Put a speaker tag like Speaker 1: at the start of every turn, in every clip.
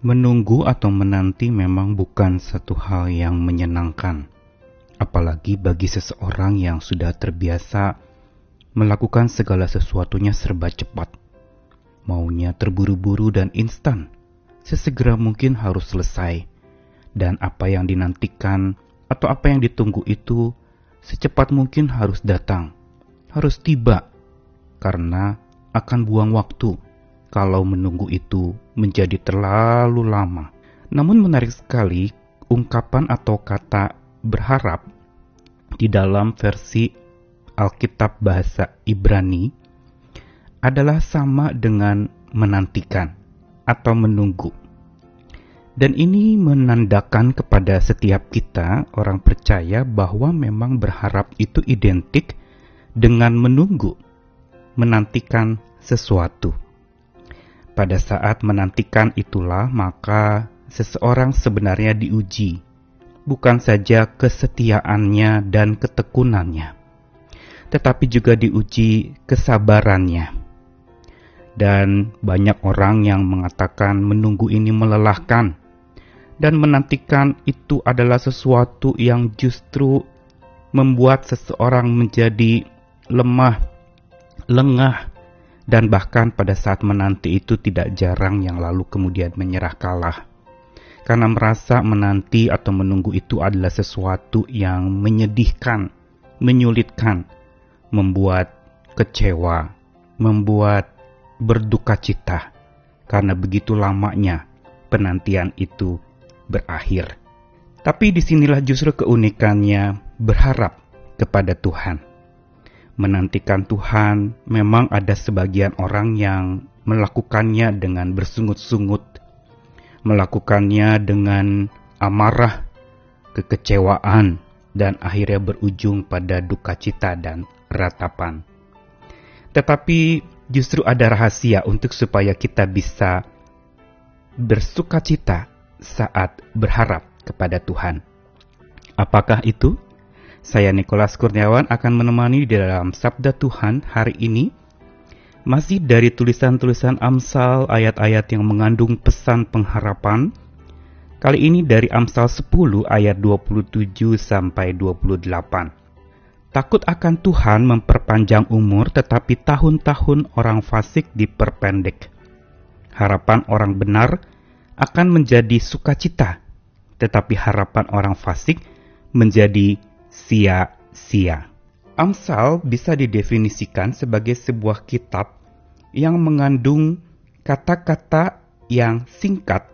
Speaker 1: Menunggu atau menanti memang bukan satu hal yang menyenangkan, apalagi bagi seseorang yang sudah terbiasa melakukan segala sesuatunya serba cepat. Maunya terburu-buru dan instan, sesegera mungkin harus selesai, dan apa yang dinantikan atau apa yang ditunggu itu secepat mungkin harus datang, harus tiba, karena akan buang waktu kalau menunggu itu menjadi terlalu lama. Namun menarik sekali ungkapan atau kata berharap di dalam versi Alkitab bahasa Ibrani adalah sama dengan menantikan atau menunggu. Dan ini menandakan kepada setiap kita orang percaya bahwa memang berharap itu identik dengan menunggu, menantikan sesuatu. Pada saat menantikan itulah maka seseorang sebenarnya diuji, bukan saja kesetiaannya dan ketekunannya, tetapi juga diuji kesabarannya. Dan banyak orang yang mengatakan menunggu ini melelahkan, dan menantikan itu adalah sesuatu yang justru membuat seseorang menjadi lemah, lengah, dan bahkan pada saat menanti itu tidak jarang yang lalu kemudian menyerah kalah. Karena merasa menanti atau menunggu itu adalah sesuatu yang menyedihkan, menyulitkan, membuat kecewa, membuat berduka cita. Karena begitu lamanya penantian itu berakhir. Tapi di sinilah justru keunikannya berharap kepada Tuhan menantikan Tuhan, memang ada sebagian orang yang melakukannya dengan bersungut-sungut, melakukannya dengan amarah, kekecewaan, dan akhirnya berujung pada duka cita dan ratapan. Tetapi justru ada rahasia untuk supaya kita bisa bersuka cita saat berharap kepada Tuhan. Apakah itu? Saya Nikolas Kurniawan akan menemani di dalam Sabda Tuhan hari ini. Masih dari tulisan-tulisan Amsal ayat-ayat yang mengandung pesan pengharapan. Kali ini dari Amsal 10 ayat 27 sampai 28. Takut akan Tuhan memperpanjang umur tetapi tahun-tahun orang fasik diperpendek. Harapan orang benar akan menjadi sukacita, tetapi harapan orang fasik menjadi sia-sia. Amsal bisa didefinisikan sebagai sebuah kitab yang mengandung kata-kata yang singkat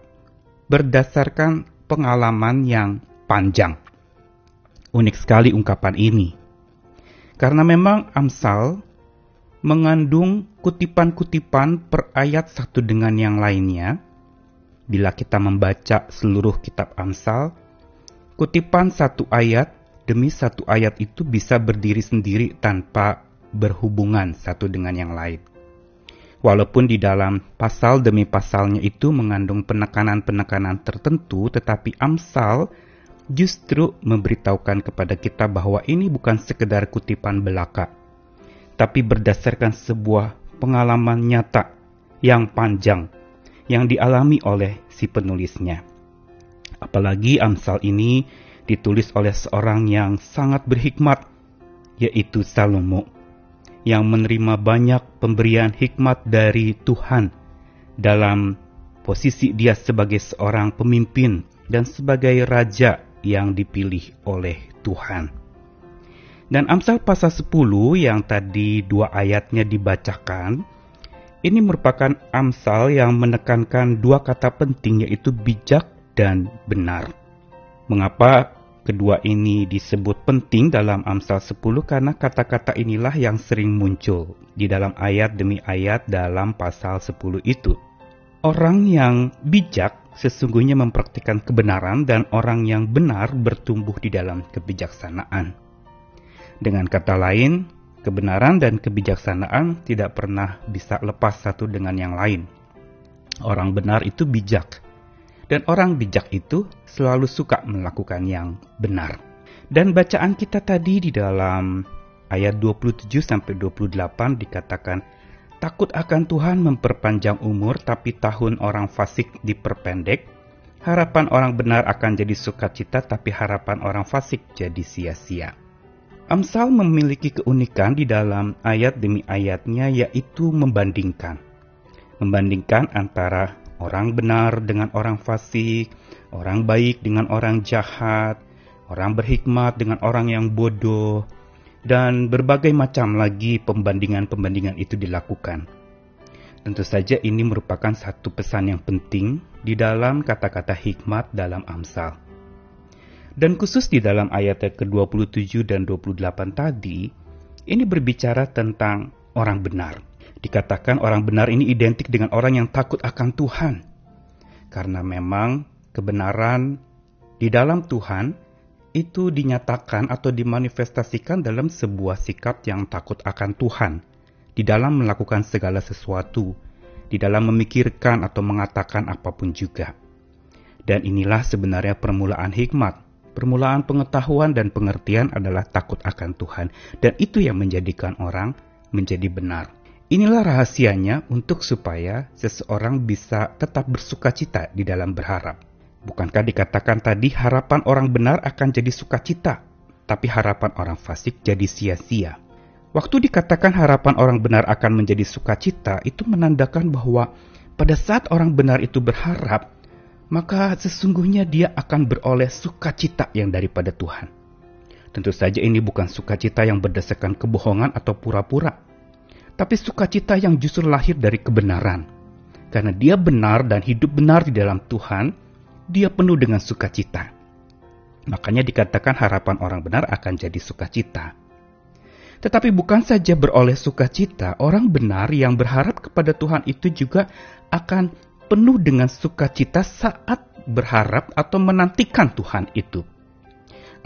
Speaker 1: berdasarkan pengalaman yang panjang. Unik sekali ungkapan ini. Karena memang Amsal mengandung kutipan-kutipan per ayat satu dengan yang lainnya. Bila kita membaca seluruh kitab Amsal, kutipan satu ayat demi satu ayat itu bisa berdiri sendiri tanpa berhubungan satu dengan yang lain. Walaupun di dalam pasal demi pasalnya itu mengandung penekanan-penekanan tertentu, tetapi Amsal justru memberitahukan kepada kita bahwa ini bukan sekedar kutipan belaka, tapi berdasarkan sebuah pengalaman nyata yang panjang yang dialami oleh si penulisnya. Apalagi Amsal ini ditulis oleh seorang yang sangat berhikmat, yaitu Salomo, yang menerima banyak pemberian hikmat dari Tuhan dalam posisi dia sebagai seorang pemimpin dan sebagai raja yang dipilih oleh Tuhan. Dan Amsal pasal 10 yang tadi dua ayatnya dibacakan, ini merupakan Amsal yang menekankan dua kata penting yaitu bijak dan benar. Mengapa Kedua ini disebut penting dalam Amsal 10 karena kata-kata inilah yang sering muncul di dalam ayat demi ayat dalam pasal 10 itu. Orang yang bijak sesungguhnya mempraktikkan kebenaran dan orang yang benar bertumbuh di dalam kebijaksanaan. Dengan kata lain, kebenaran dan kebijaksanaan tidak pernah bisa lepas satu dengan yang lain. Orang benar itu bijak, dan orang bijak itu selalu suka melakukan yang benar. Dan bacaan kita tadi di dalam ayat 27 sampai 28 dikatakan Takut akan Tuhan memperpanjang umur, tapi tahun orang fasik diperpendek. Harapan orang benar akan jadi sukacita, tapi harapan orang fasik jadi sia-sia. Amsal memiliki keunikan di dalam ayat demi ayatnya, yaitu membandingkan. Membandingkan antara orang benar dengan orang fasik, orang baik dengan orang jahat, orang berhikmat dengan orang yang bodoh, dan berbagai macam lagi pembandingan-pembandingan itu dilakukan. Tentu saja ini merupakan satu pesan yang penting di dalam kata-kata hikmat dalam Amsal. Dan khusus di dalam ayat ke-27 dan 28 tadi, ini berbicara tentang orang benar. Dikatakan orang benar ini identik dengan orang yang takut akan Tuhan. Karena memang kebenaran di dalam Tuhan itu dinyatakan atau dimanifestasikan dalam sebuah sikap yang takut akan Tuhan, di dalam melakukan segala sesuatu, di dalam memikirkan atau mengatakan apa pun juga. Dan inilah sebenarnya permulaan hikmat. Permulaan pengetahuan dan pengertian adalah takut akan Tuhan, dan itu yang menjadikan orang menjadi benar. Inilah rahasianya untuk supaya seseorang bisa tetap bersuka cita di dalam berharap. Bukankah dikatakan tadi harapan orang benar akan jadi sukacita, tapi harapan orang fasik jadi sia-sia? Waktu dikatakan harapan orang benar akan menjadi sukacita, itu menandakan bahwa pada saat orang benar itu berharap, maka sesungguhnya dia akan beroleh sukacita yang daripada Tuhan. Tentu saja ini bukan sukacita yang berdasarkan kebohongan atau pura-pura, tapi sukacita yang justru lahir dari kebenaran. Karena dia benar dan hidup benar di dalam Tuhan, dia penuh dengan sukacita. Makanya dikatakan harapan orang benar akan jadi sukacita. Tetapi bukan saja beroleh sukacita, orang benar yang berharap kepada Tuhan itu juga akan penuh dengan sukacita saat berharap atau menantikan Tuhan itu.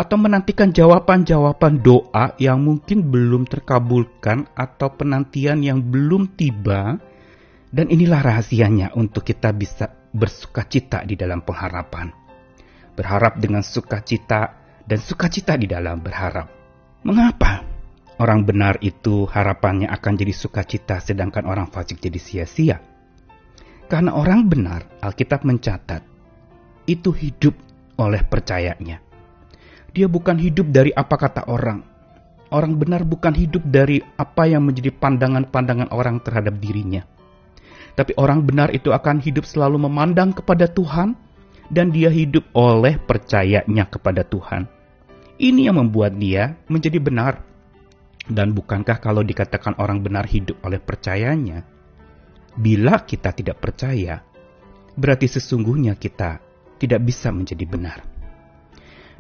Speaker 1: Atau menantikan jawaban-jawaban doa yang mungkin belum terkabulkan atau penantian yang belum tiba. Dan inilah rahasianya untuk kita bisa bersukacita di dalam pengharapan. Berharap dengan sukacita dan sukacita di dalam berharap. Mengapa orang benar itu harapannya akan jadi sukacita sedangkan orang fasik jadi sia-sia? Karena orang benar, Alkitab mencatat, itu hidup oleh percayanya. Dia bukan hidup dari apa kata orang. Orang benar bukan hidup dari apa yang menjadi pandangan-pandangan orang terhadap dirinya tapi orang benar itu akan hidup selalu memandang kepada Tuhan dan dia hidup oleh percayanya kepada Tuhan. Ini yang membuat dia menjadi benar. Dan bukankah kalau dikatakan orang benar hidup oleh percayanya, bila kita tidak percaya, berarti sesungguhnya kita tidak bisa menjadi benar.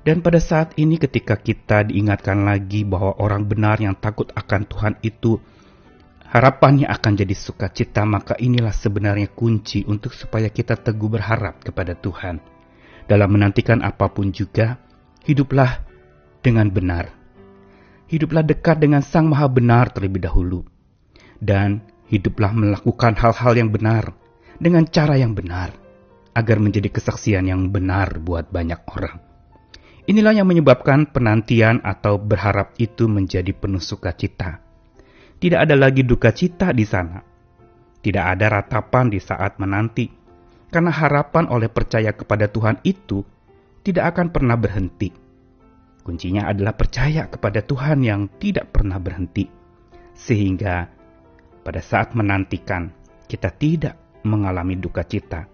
Speaker 1: Dan pada saat ini ketika kita diingatkan lagi bahwa orang benar yang takut akan Tuhan itu harapannya akan jadi sukacita, maka inilah sebenarnya kunci untuk supaya kita teguh berharap kepada Tuhan. Dalam menantikan apa pun juga, hiduplah dengan benar. Hiduplah dekat dengan Sang Maha Benar terlebih dahulu. Dan hiduplah melakukan hal-hal yang benar, dengan cara yang benar, agar menjadi kesaksian yang benar buat banyak orang. Inilah yang menyebabkan penantian atau berharap itu menjadi penuh sukacita tidak ada lagi duka cita di sana. Tidak ada ratapan di saat menanti, karena harapan oleh percaya kepada Tuhan itu tidak akan pernah berhenti. Kuncinya adalah percaya kepada Tuhan yang tidak pernah berhenti, sehingga pada saat menantikan kita tidak mengalami duka cita,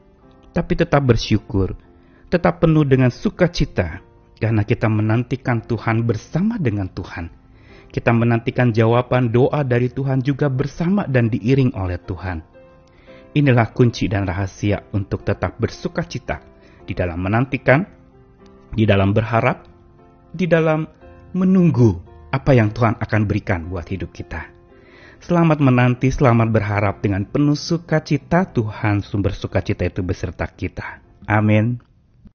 Speaker 1: tapi tetap bersyukur, tetap penuh dengan sukacita, karena kita menantikan Tuhan bersama dengan Tuhan kita menantikan jawaban doa dari Tuhan juga bersama dan diiring oleh Tuhan. Inilah kunci dan rahasia untuk tetap bersuka cita di dalam menantikan, di dalam berharap, di dalam menunggu apa yang Tuhan akan berikan buat hidup kita. Selamat menanti, selamat berharap dengan penuh sukacita Tuhan sumber sukacita itu beserta kita. Amin.